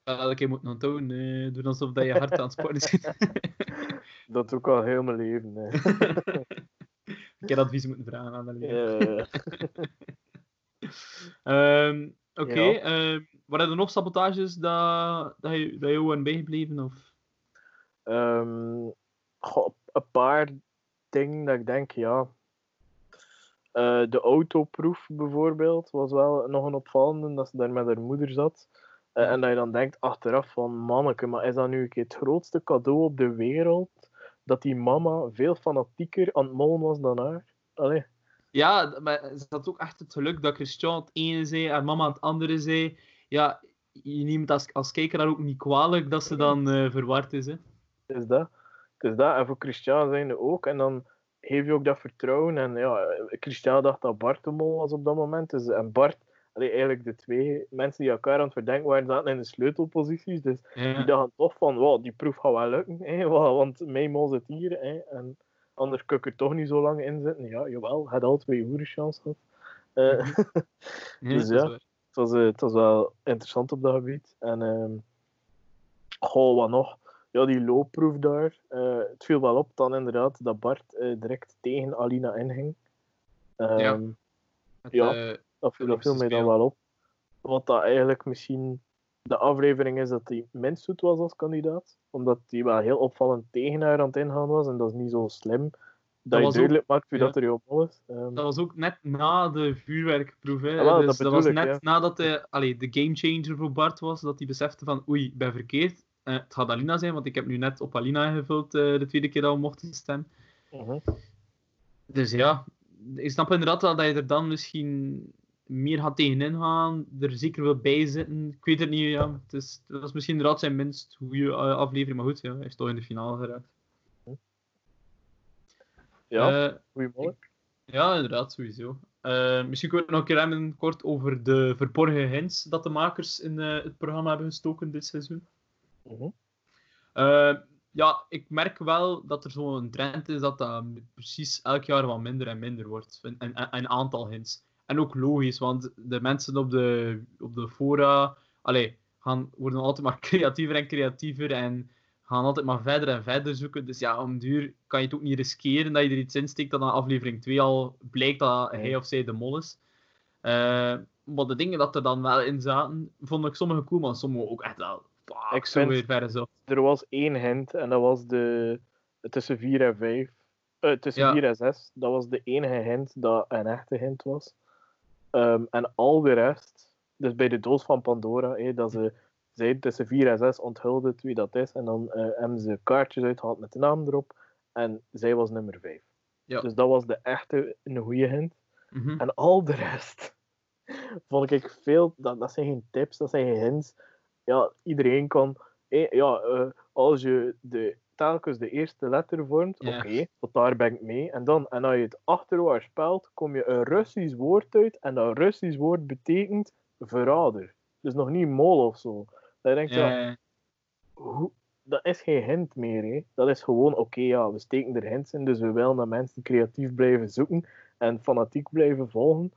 elke keer moet onthouden. eh doen alsof dat je hard aan het sporten zit. <laughs> Dat doe ik al heel mijn leven. hè. <laughs> Ik heb advies moeten vragen aan de leer. Eh, <laughs> Ehm, Oké, Ja. ehm, waren er nog sabotages dat, dat, je, dat je jou aan bijgebleven? Of? Ehm, goh, een paar dingen dat ik denk, ja. Eh, de autoproef bijvoorbeeld was wel nog een opvallende, dat ze daar met haar moeder zat. Eh, en dat je dan denkt achteraf van, manneke, maar is dat nu een keer het grootste cadeau op de wereld? Dat die mama veel fanatieker aan het mollen was dan haar? Allee. Ja, maar ze had ook echt het geluk dat Christian het ene zei, haar mama het andere zei. Ja, je neemt als, als kijker daar ook niet kwalijk dat ze dan eh, verward is. Hè? Het is dat. Het is dat. En voor Christian zijnde ook. En dan geef je ook dat vertrouwen. En ja, Christian dacht dat Bart de mol was op dat moment. Dus, en Bart, allee, eigenlijk de twee mensen die elkaar aan het verdenken waren, zaten in de sleutelposities. Dus die dachten toch van, wow, die proef gaat wel lukken. Hè, <laughs> wa- want mijn mol zit hier. Hè, en anders kan ik er toch niet zo lang in zitten. Ja, jawel, had al twee goede chance gehad. Eh, <laughs> Nee, Dus ja. Het, was, eh, het was wel interessant op dat gebied. En ehm goh, wat nog? Ja, die loopproef daar. eh, het viel wel op dan inderdaad dat Bart eh, direct tegen Alina inging. Ehm, Ja. Ja. dat, viel- dat Olympische viel mij dan wel op. Wat dat eigenlijk misschien de aflevering is dat hij minst goed was als kandidaat. Omdat hij wel heel opvallend tegen haar aan het ingaan was. En dat is niet zo slim. Dat, je was ook- duidelijk maakt wie ja. dat er jouw mol is. Ehm, Dat was ook net na de vuurwerkproef. Hè. Ah, wel, dus dat was ik, net ja. nadat de, allee, de gamechanger voor Bart was, dat hij besefte van oei, ik ben verkeerd. Eh, het gaat Alina zijn, want ik heb nu net op Alina ingevuld eh, de tweede keer dat we mochten stemmen. mhm. Dus ja, ik snap inderdaad wel dat je er dan misschien meer gaat tegenin gaan, er zeker wil bij zitten. Ik weet het niet, ja. Het, is, het was misschien inderdaad zijn minst goede eh, aflevering, maar goed, ja, hij is toch in de finale geraakt. Ja, Eh, goeie mol. Ja, inderdaad, sowieso. Eh, misschien kunnen we nog een keer hebben kort over de verborgen hints dat de makers in eh, het programma hebben gestoken dit seizoen. Mhm. Ja, ik merk wel dat er zo'n trend is dat dat precies elk jaar wat minder en minder wordt. Een, een, een aantal hints. En ook logisch, want de mensen op de, op de fora allee, gaan, worden altijd maar <laughs> creatiever en creatiever en gaan altijd maar verder en verder zoeken. Dus ja, om duur kan je het ook niet riskeren dat je er iets in steekt dat na aflevering 2 al blijkt dat hij of zij de mol is. Eh, maar de dingen dat er dan wel in zaten, vond ik sommige cool, maar sommige ook echt wel. Ik zo weer verder zo. Er was één hint en dat was de tussen 4 en 5. Eh, tussen Ja. 4 en 6. Dat was de enige hint dat een echte hint was. Ehm, en al de rest, dus bij de doos van Pandora, hé, dat ze zei tussen 4 en 6 onthulde het wie dat is. En dan eh, hebben ze kaartjes uitgehaald met de naam erop. En zij was nummer 5. Ja. Dus dat was de echte, een goede hint. Mhm. En al de rest <laughs> vond ik veel. Dat, dat zijn geen tips, dat zijn geen hints. Ja, iedereen kan. ja, eh, als je de telkens de eerste letter vormt, oké, tot daar ben ik mee. En dan, en als je het achterwaarts spelt, kom je een Russisch woord uit. En dat Russisch woord betekent verrader. Dus nog niet mol of zo. Dan denk je, ja, hoe, dat is geen hint meer. Hè. Dat is gewoon, oké, ja, we steken er hints in, dus we willen dat mensen creatief blijven zoeken en fanatiek blijven volgen.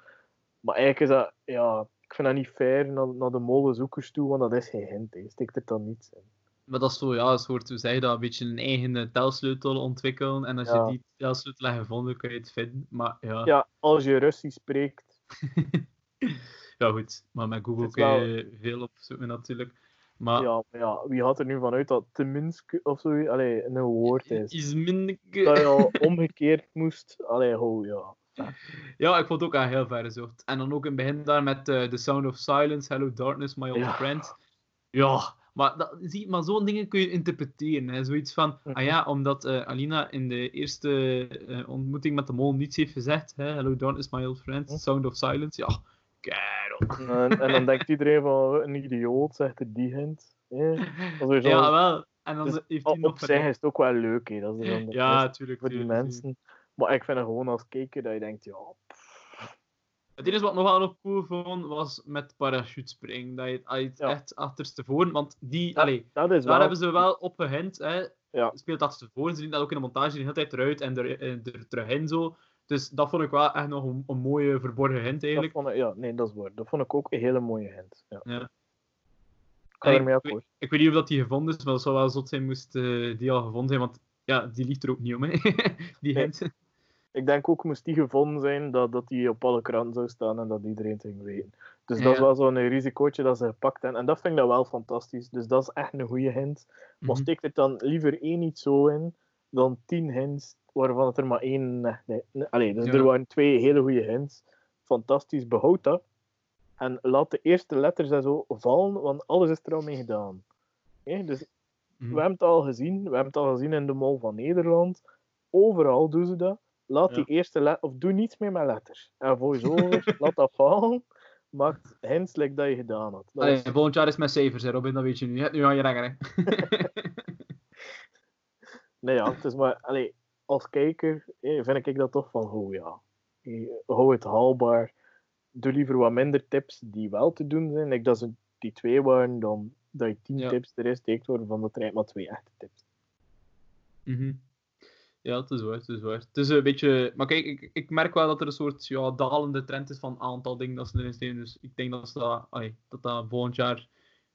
Maar eigenlijk is dat, ja, ik vind dat niet fair naar, naar de molenzoekers toe, want dat is geen hint. Hè. Steekt er dan niets in. maar dat is zo, ja, een soort, hoe zeg je dat, een beetje een eigen telsleutel ontwikkelen. En als Ja. je die telsleutel hebt gevonden, kun je het vinden. Maar ja, ja. Ja, als je Russisch spreekt, <laughs> goed. Maar met Google kun wel- je veel opzoeken natuurlijk. Maar ja, maar ja, wie gaat er nu vanuit dat tenminste of zo, allee, een woord is? is minder... Dat je al omgekeerd moest, allee, ho, ja. Ja, ik vond het ook al heel ver gezocht. En dan ook in het begin daar met eh, The Sound of Silence, Hello Darkness, My Old Ja. Friend. Ja, maar, dat, zie, maar zo'n dingen kun je interpreteren. Hè. Zoiets van, Mhm. ah ja, omdat eh, Alina in de eerste eh, ontmoeting met de mol niets heeft gezegd. Hè, Hello Darkness, My Old Friend, Mhm. Sound of Silence. Ja, kerel. En, en dan <laughs> denkt iedereen van, "Oh, een idioot, zegt er die hint. Zo- Ja, wel. En dan Dus heeft hij op, zich is het ook wel leuk, hè. Dat is dan Ja, natuurlijk. voor die tuurlijk, mensen. Maar ik vind het gewoon als kijker dat je denkt, ja, Het enige wat ik nog wel nog cool vond, was met parachutespringen. Dat je, het Ja. echt achterstevoren... Want die... Allee, dat is Daar wel... hebben ze wel op gehind. Hè. Ja. Speelt dat ze zien dat ook in de montage de hele tijd eruit en er, er terug in zo. Dus dat vond ik wel echt nog een, een mooie verborgen hint dat eigenlijk. vond ik, ja, nee, dat is waar. Dat vond ik ook een hele mooie hint. Ja. Ja. Ik ga En ermee ik, akkoord. ik weet niet of dat die gevonden is, maar dat zou wel zot zijn moest eh, die al gevonden zijn. Want ja, die ligt er ook niet om. Hè. <laughs> die Nee. hint. Ik denk ook, moest die gevonden zijn, dat, dat die op alle kranten zou staan en dat iedereen het ging weten. Dus dat is wel zo'n risicootje dat ze gepakt hebben. En dat vind ik dan wel fantastisch. Dus dat is echt een goede hint. Maar Mhm. steek er dan liever één niet zo in, dan tien hints, waarvan het er maar één... Nee, nee, nee. Allee, dus Ja. er waren twee hele goede hints. Fantastisch, behoud dat. En laat de eerste letters en zo vallen, want alles is er al mee gedaan. Dus Mhm. we hebben het al gezien. We hebben het al gezien in de Mol van Nederland. Overal doen ze dat. Laat Ja. die eerste letter... Of doe niets meer met letters. En voice-over, <laughs> laat dat vallen. Maakt hints like dat je gedaan had. Dat Allee, was- volgend jaar is met cijfers, hè, Robin, dat weet je nu. Je hebt nu aan je renger. Hè. <laughs> Nee, ja, het is maar... Allee, als kijker eh, vind ik dat toch van... Oh ja, eh, hou het haalbaar. Doe liever wat minder tips die wel te doen zijn. Ik dat ze die twee waren, dan dat je tien Ja. tips erin steekt worden van dat er maar twee echte tips. Mhm. Ja, het is waar, het is waar. Het is een beetje... Maar kijk, ik, ik merk wel dat er een soort ja, dalende trend is van aantal dingen dat ze erin steken. Dus ik denk dat ze dat, dat, dat volgend jaar,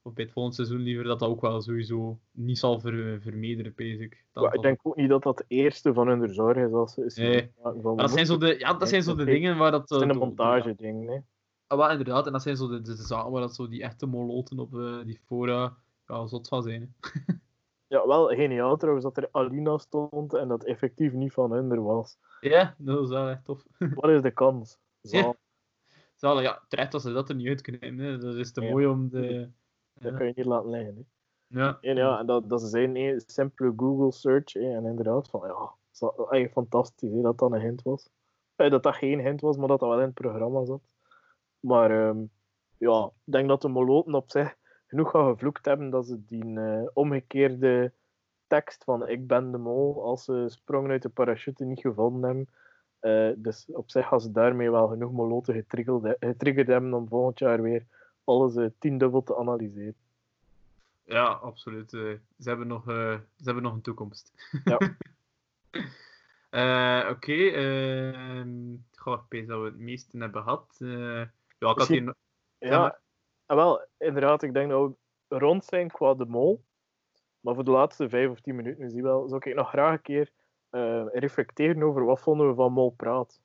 of bij het volgende seizoen liever, dat dat ook wel sowieso niet zal ver, pees ik. Dat ik denk ook niet dat dat de eerste van hun zorg is als ze Nee. van, Maar dat zijn zo de, ja, dat zijn zo de dingen waar dat... Het is eh, een door- montage ding, nee. Ja, wel, inderdaad. En dat zijn zo de, de, de zaken waar dat zo die echte moloten op eh, die fora ja, zot van zijn. Hè. <laughs> Ja, wel geniaal trouwens dat er Alina stond en dat effectief niet van hun er was. Ja, dat is wel echt tof. <laughs> Wat is de kans? Ja. Zaal, Zalig, ja, terecht dat ze dat er niet uitknippen. Hè. Dat is te mooi om de... Dat kan je niet laten liggen. Hè. Ja. En, ja, en dat, dat zijn een simpele Google search. Hè, en inderdaad, van, ja, eigenlijk fantastisch hè, dat dat een hint was. Dat dat geen hint was, maar dat dat wel in het programma zat. Maar ehm, ja, ik denk dat de moloten op zich genoeg gaan gevloekt hebben dat ze die eh, omgekeerde tekst van ik ben de mol als ze sprongen uit de parachute niet gevonden hebben. Eh, dus op zich gaan ze daarmee wel genoeg moloten getriggerd, getriggerd hebben om volgend jaar weer alles eh, tiendubbel te analyseren. Ja, absoluut. eh, ze, hebben nog, eh, ze hebben nog een toekomst. Ja. <laughs> Oké, ehm goh, ik weet dat we het meeste hebben gehad. Eh, ja, ik had Misschien- hier... Ja, en wel, inderdaad, ik denk dat we rond zijn qua de mol. Maar voor de laatste vijf of tien minuten zie wel, zou ik nog graag een keer reflecteren over wat vonden we van Mol Praat.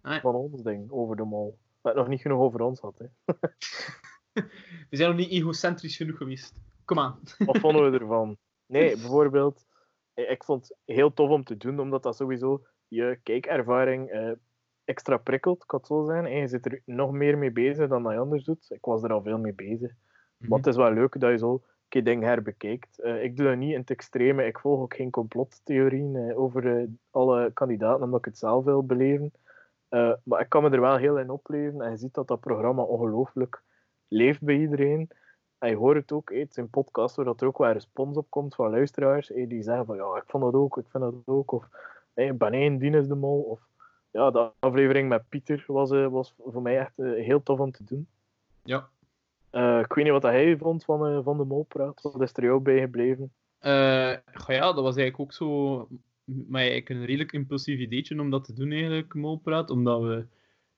Ah, ja. Van ons ding, over de mol. Dat het nog niet genoeg over ons had. Hè. <laughs> We zijn nog niet egocentrisch genoeg geweest. Kom aan. <laughs> Wat vonden we ervan? Nee, bijvoorbeeld, ik vond het heel tof om te doen, omdat dat sowieso je kijkervaring eh, extra prikkelt, kan het zo zijn. En je zit er nog meer mee bezig dan dat je anders doet. Ik was er al veel mee bezig. Mhm. Maar het is wel leuk dat je zo een keer dingen herbekijkt. Eh, ik doe dat niet in het extreme. Ik volg ook geen complottheorieën eh, over eh, alle kandidaten, omdat ik het zelf wil beleven. Eh, maar ik kan me er wel heel in opleven. En je ziet dat dat programma ongelooflijk leeft bij iedereen. En je hoort het ook, het zijn podcasts waar dat er ook wel respons op komt van luisteraars, die zeggen van ja, ik vond dat ook, ik vind dat ook, of hey, Banijn, Dien is de mol, of ja, de aflevering met Pieter was, uh, was voor mij echt uh, heel tof om te doen. Ja. Uh, ik weet niet wat hij vond van, van de molpraat, wat is er jou bij gebleven? ja, dat was eigenlijk ook zo maar ik een redelijk impulsief ideetje om dat te doen, eigenlijk, molpraat. Omdat we,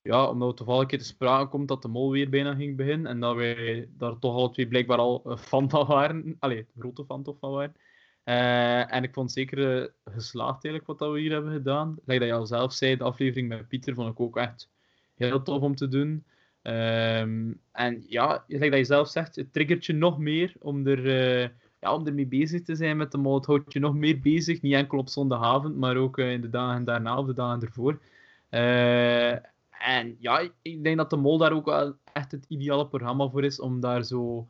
ja, omdat we toevallig een keer te sprake komt dat de mol weer bijna ging beginnen. En dat wij daar toch alle twee blijkbaar al fan van waren. Allee, grote fan toch van waren. Uh, en ik vond zeker uh, geslaagd eigenlijk wat dat we hier hebben gedaan. Like dat je al zelf zei, de aflevering met Pieter vond ik ook echt heel tof om te doen. Um, en ja, like dat je zelf zegt, het triggert je nog meer om er... Uh, ja, om ermee bezig te zijn met de mol. Het houdt je nog meer bezig, niet enkel op zondagavond, maar ook uh, in de dagen daarna of de dagen ervoor. Uh, en ja, ik denk dat de mol daar ook wel echt het ideale programma voor is om daar zo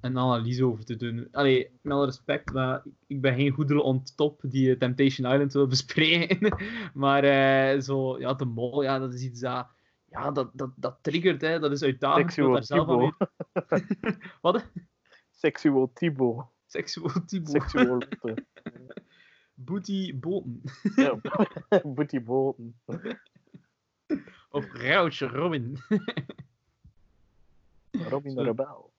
een analyse over te doen. Allee, met alle respect, maar ik ben geen goedele on top die uh, Temptation Island wil <laughs> bespreken. maar uh, zo, ja, de mol, ja, dat is iets dat... Ja, dat, dat, dat triggert, hè. dat is uitdagend. Seksueel daar zelf aan weer... <laughs> Wat? Seksueel Thibaut. Seksueel <laughs> Thibaut. Seksueel Booty <laughs> Bolton. ja, <laughs> Booty Bolton. Of Rauwtje Robin. Robin de Rebel.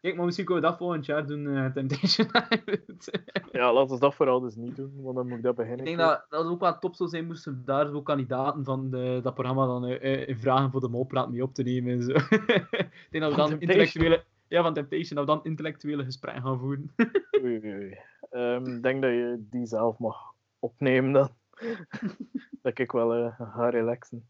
Kijk, maar misschien kunnen we dat volgend jaar doen, uh, Temptation Island. ja, laten we dat vooral dus niet doen, want dan moet ik dat beginnen. Ik denk dat, dat het ook wel top zou zijn moesten daar zo kandidaten van de, dat programma dan uh, vragen voor de molpraat mee op te nemen en zo. ik denk dat we dan intellectuele... Ja, van Temptation, dat we dan intellectuele gesprekken gaan voeren. <laughs> oei, oei, oei. Ik um, denk dat je die zelf mag opnemen dan. <laughs> dat ik wel uh, ga relaxen.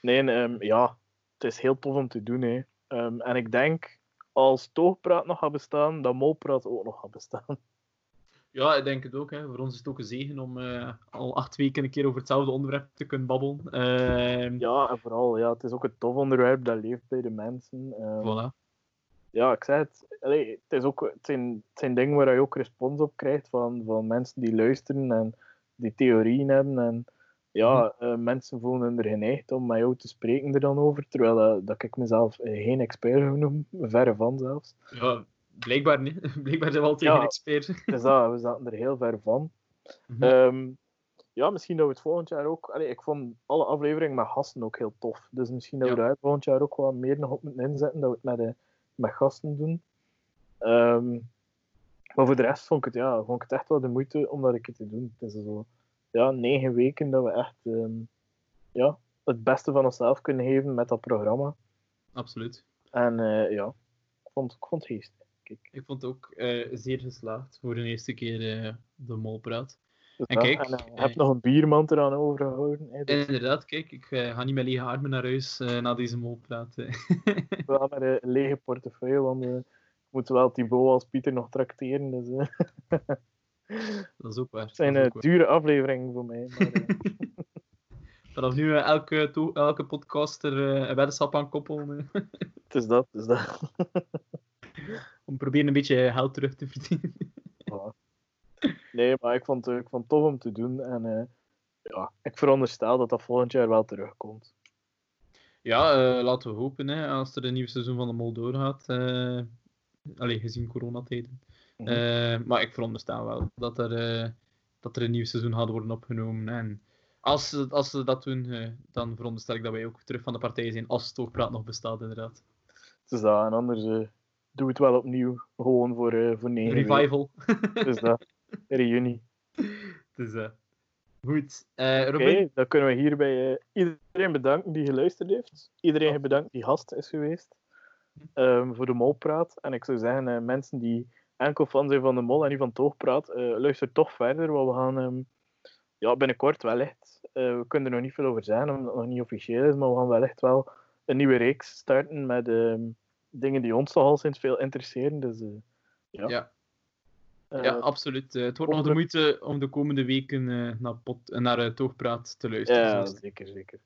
Nee, um, ja, het is heel tof om te doen. Hè. Um, en ik denk, als Toogpraat nog gaat bestaan, dat Molpraat ook nog gaat bestaan. Ja, ik denk het ook. Hè. Voor ons is het ook een zegen om uh, al acht weken een keer over hetzelfde onderwerp te kunnen babbelen. Uh, ja, en vooral, ja, het is ook een tof onderwerp dat leeft bij de mensen. voilà. Ja, ik zei het. Allee, het, is ook, het, zijn, het zijn dingen waar je ook respons op krijgt van, van mensen die luisteren en die theorieën hebben. En ja, uh, mensen voelen er geneigd om met jou te spreken er dan over, terwijl uh, dat ik mezelf uh, geen expert noem, verre van zelfs. Ja, blijkbaar niet. <laughs> blijkbaar zijn we altijd Ja, geen expert. <laughs> Dus dat, we zaten er heel ver van. Mhm. Ehm, ja, misschien dat we het volgend jaar ook... Allee, ik vond alle afleveringen met gasten ook heel tof. Dus misschien dat we Ja. daar volgend jaar ook wat meer nog op moeten inzetten, dat we het met, eh, met gasten doen. Ehm, maar voor de rest vond ik, het, ja, vond ik het echt wel de moeite om dat een keer te doen. Het is zo ja, negen weken dat we echt ehm, ja, het beste van onszelf kunnen geven met dat programma. Absoluut. En eh, ja, ik vond, ik vond het. Kijk. Ik vond het ook eh, zeer geslaagd voor de eerste keer eh, de molpraat. Dus En kijk, en, eh, je hebt nog een biermand eraan overgehouden. Hè, dus Inderdaad, kijk, ik eh, ga niet met lege armen naar huis eh, na deze molpraat. eh. <laughs> wel met een lege portefeuille, want ik moet wel Thibaut als Pieter nog tracteren. Dus, <laughs> dat is ook waar. het zijn dat is ook waar. dure afleveringen voor mij. Maar, <laughs> Vanaf nu elke, elke podcaster eh, een weddenschap aan koppelen. het is dat, het is dat. om proberen een beetje geld terug te verdienen. Nee, maar ik vond, het- ik vond het tof om te doen. En eh, ja, ik veronderstel dat dat volgend jaar wel terugkomt. Ja, eh, laten we hopen, hè, als er een nieuw seizoen van de Mol doorgaat. eh allee, gezien coronatijden. Eh, maar ik veronderstel wel dat er, dat er een nieuw seizoen gaat worden opgenomen. En als ze, als ze dat doen, dan veronderstel ik dat wij ook terug van de partij zijn, als Stookpraat nog bestaat, inderdaad. Het is dat. En anders doe het wel opnieuw. Gewoon voor, eh voor negen. Revival. Dat. <laughs> Reunie. dus, eh, goed. Eh Oké, dan kunnen we hierbij eh, iedereen bedanken die geluisterd heeft. Iedereen bedankt die gast is geweest. ehm, voor de Molpraat. En ik zou zeggen, mensen die enkel fan zijn van de Mol en niet van Toogpraat, luister toch verder. Want we gaan ehm, ja, binnenkort wellicht, we kunnen er nog niet veel over zeggen, omdat het nog niet officieel is, maar we gaan wellicht wel een nieuwe reeks starten met ehm, dingen die ons nogal sinds veel interesseren. Dus ja. Ja. Eh, Ja, absoluut. Eh, het wordt nog de moeite om de komende weken eh, naar, pot, naar Toogpraat te luisteren. Ja, zeker, zeker.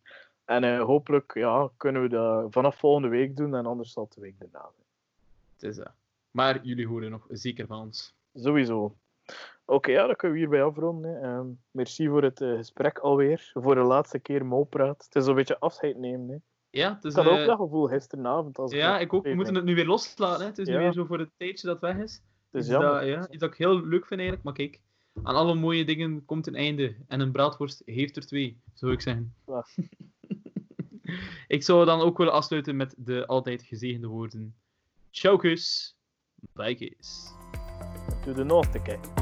En hopelijk ja, kunnen we dat vanaf volgende week doen en anders zal het de week daarna zijn. Het is dat. Maar jullie horen nog zeker van ons. Sowieso. Oké, ja, dan kunnen we hierbij afronden. hè. Ehm, merci voor het gesprek alweer. Voor de laatste keer molpraat. Het is een beetje afscheid nemen. Hè. Ja, het is, Ik had ook dat gevoel gisteravond. Als ja, ik ook. We moeten het nu weer loslaten. Hè. Het is nu weer zo voor het tijdje dat weg is. Het is jammer. Dat, ja, iets dat ik heel leuk vind eigenlijk. Maar kijk, aan alle mooie dingen komt een einde. En een braadworst heeft er twee, zou ik zeggen. Ja. <laughs> ik zou dan ook willen afsluiten met de altijd gezegende woorden. Ciao kus. Bye kiss. To the north, kijk.